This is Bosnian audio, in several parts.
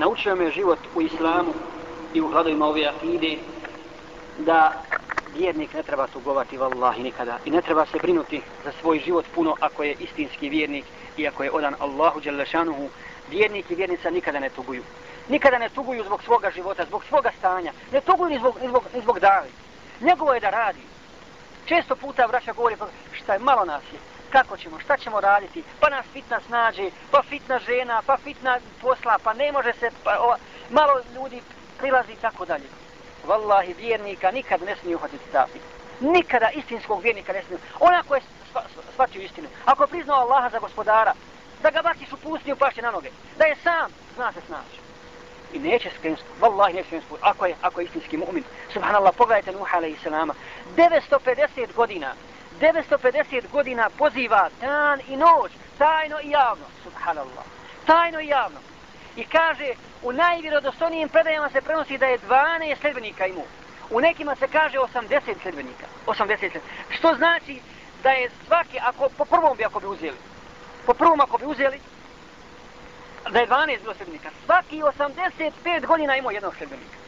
naučio me život u islamu i u hladovima ove akide da vjernik ne treba tugovati vallahi nikada. I ne treba se brinuti za svoj život puno ako je istinski vjernik i ako je odan Allahu Đalešanuhu vjernik i vjernica nikada ne tuguju. Nikada ne tuguju zbog svoga života zbog svoga stanja. Ne tuguju ni zbog, ni zbog, ni zbog dali njegovo je da radi. Često puta vraća govori pa, šta je malo nas je kako ćemo, šta ćemo raditi, pa nas fitna snađe, pa fitna žena, pa fitna posla, pa ne može se, pa ova, malo ljudi prilazi i tako dalje. Wallahi, vjernika nikad ne smije uhvatiti ta Nikada istinskog vjernika ne smije. Onako je shvatio istinu. Ako je priznao Allaha za gospodara, da ga baciš u pustinju pašće na noge. Da je sam, zna se snaći. I neće skrenuti. vallahi neće skrenuti. Ako je, ako je istinski mu'min. Subhanallah, pogledajte Nuh alaihi 950 godina 950 godina poziva dan i noć, tajno i javno, subhanallah, tajno i javno. I kaže, u najvjerodostojnijim predajama se prenosi da je 12 sljedbenika imao. U nekima se kaže 80 sljedbenika. 80 sljedbenika. Što znači da je svaki, ako po prvom bi ako bi uzeli, po prvom ako bi uzeli, da je 12 bilo sljedbenika. Svaki 85 godina imao jednog sljedbenika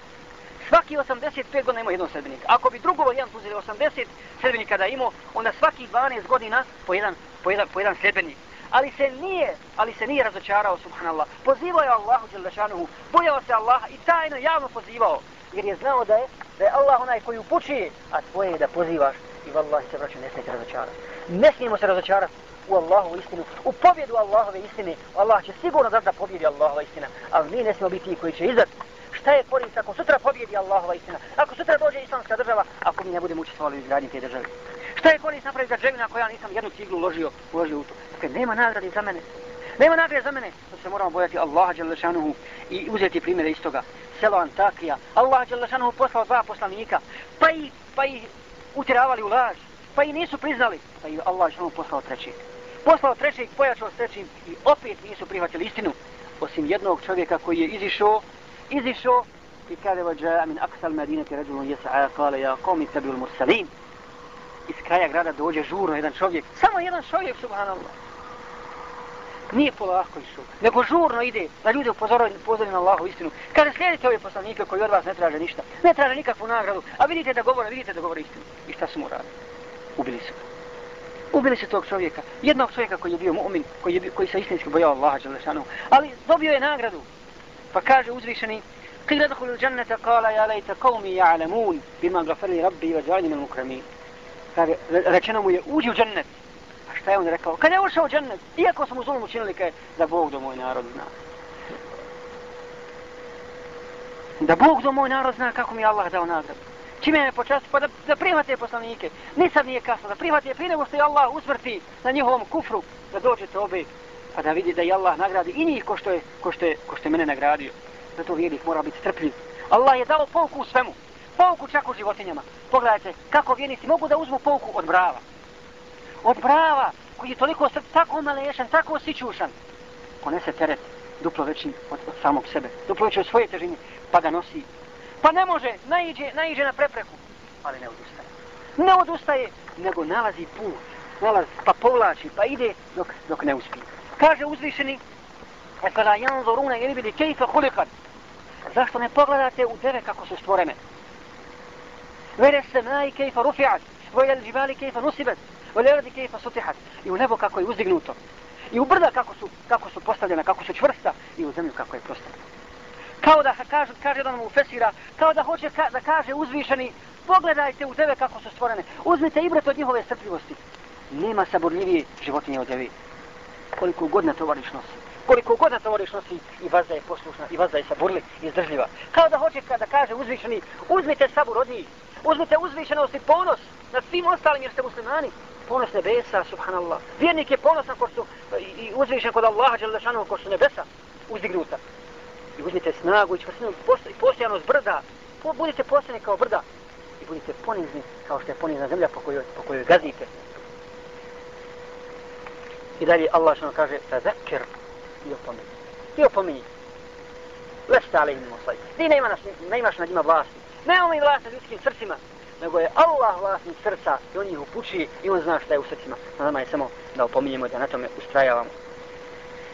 svaki 85 godina ima jednog sedbenika. Ako bi drugo jedan uzeli 80 sedbenika da imao, onda svaki 12 godina po jedan, po jedan, po jedan sedbenik. Ali se nije, ali se nije razočarao, subhanallah. Pozivao je Allahu Đelešanuhu, bojao se Allaha i tajno javno pozivao. Jer je znao da je, da je Allah onaj koji upući, a tvoje je da pozivaš i vallahi se vraću, ne smijete razočarati. Ne smijemo se razočarati u Allahu istinu, u pobjedu Allahove istine. Allah će sigurno da da pobjedi Allahova istina, ali mi ne smijemo biti ti koji će izdati šta je korist ako sutra pobjedi Allahova istina? Ako sutra dođe islamska država, ako mi ne budemo učestvovali u izgradnji te države? Šta je korist napraviti građevina ako ja nisam jednu ciglu uložio, uložio u to? Dakle, nema nagrade za mene. Nema nagrade za mene. To se moramo bojati Allaha Đalešanuhu i uzeti primjere iz toga. Selo Antakija. Allah Đalešanuhu poslao dva poslanika. Pa i, pa i utiravali u laž. Pa i nisu priznali. Pa i Allah Đalešanuhu poslao trećeg. Poslao trećeg, pojačao s trećim i opet nisu prihvatili istinu. Osim jednog čovjeka koji je izišao izišao i kada vađa min aksal medinati ređulun jesa'a kale ja komi tebi ul mursalin iz kraja grada dođe žurno jedan čovjek samo jedan čovjek subhanallah. Nije polako išao nego žurno ide da ljude upozoraju upozori na Allahu istinu. Kada slijedite ove poslanike koji od vas ne traže ništa ne traže nikakvu nagradu a vidite da govore vidite da govore istinu. I šta su mu radili? Ubili su ubili su tog čovjeka jednog čovjeka koji je bio mu'min koji, je koji se istinski bojao Allaha ali dobio je nagradu. Pa kaže uzvišeni, Qila dhulu jannata qala ya layta qaumi ya'lamun bima ghafara rabbi wa ja'alni min al-mukramin. Kaže rečeno mu je uđi u džennet. A šta je on rekao? Kad je ušao u džennet, iako smo zulom učinili kaj da Bog do moj narod zna. Da Bog do moj narod zna kako mi Allah dao nagradu. Čime je počasti? Pa da, da primate poslanike. Nisam nije kasno. Da prihvate prije nego što je Allah usmrti na njihovom kufru. Da dođete obe pa da vidi da je Allah nagradi i njih ko što je, ko što je, ko što je mene nagradio. Zato vjernik mora biti strpljiv. Allah je dao pouku u svemu. Pouku čak u životinjama. Pogledajte kako vjernici mogu da uzmu pouku od brava. Od brava koji je toliko srp, tako malešan, tako sićušan. Ponese teret duplo veći od, od samog sebe. Duplo veći od svoje težine. Pa ga nosi. Pa ne može, naiđe, naiđe na prepreku. Ali ne odustaje. Ne odustaje, nego nalazi put. Nalazi, pa povlači, pa ide dok, dok ne uspije. Kaže uzvišeni, e kada janzoruna ili bili kejfe hulikan. zašto ne pogledate u deve kako su stvorene? Vere se maj kejfe rufiat, vojel džibali kejfe nusibet, vojel radi kejfe sutihat, i u nebo kako je uzdignuto, i u brda kako su, kako su postavljena, kako su čvrsta, i u zemlju kako je prostavljena. Kao da kaže, kaže jedan mu fesira, kao da hoće ka, da kaže uzvišeni, pogledajte u deve kako su stvorene, uzmite ibret od njihove strpljivosti. Nema saborljivije životinje od deve koliko god na tovariš nosi. Koliko god na tovariš nosi i vazda je poslušna, i vazda je saburli, i izdržljiva. Kao da hoće kada kaže uzvišeni, uzmite sabur od njih, uzmite uzvišenost i ponos nad svim ostalim jer ste muslimani. Ponos nebesa, subhanallah. Vjernik je ponosan ko su, i uzvišen kod Allaha, želešanu, ko su nebesa uzdignuta. I uzmite snagu i čvrstinu, i postojanost brda. Budite postojani kao brda. I budite ponizni kao što je ponizna zemlja po kojoj, po kojoj gazite. I dalje Allah što kaže Fazakir i opomeni. Ti opomeni. Lesta ali im moslaj. Ti ne, imaš, ne imaš nad njima vlasti. Ne on vlast nad ljudskim srcima. Nego je Allah vlasnik srca i on ih upući i on zna šta je u srcima. Na nama je samo da opominjemo da na tome ustrajavamo.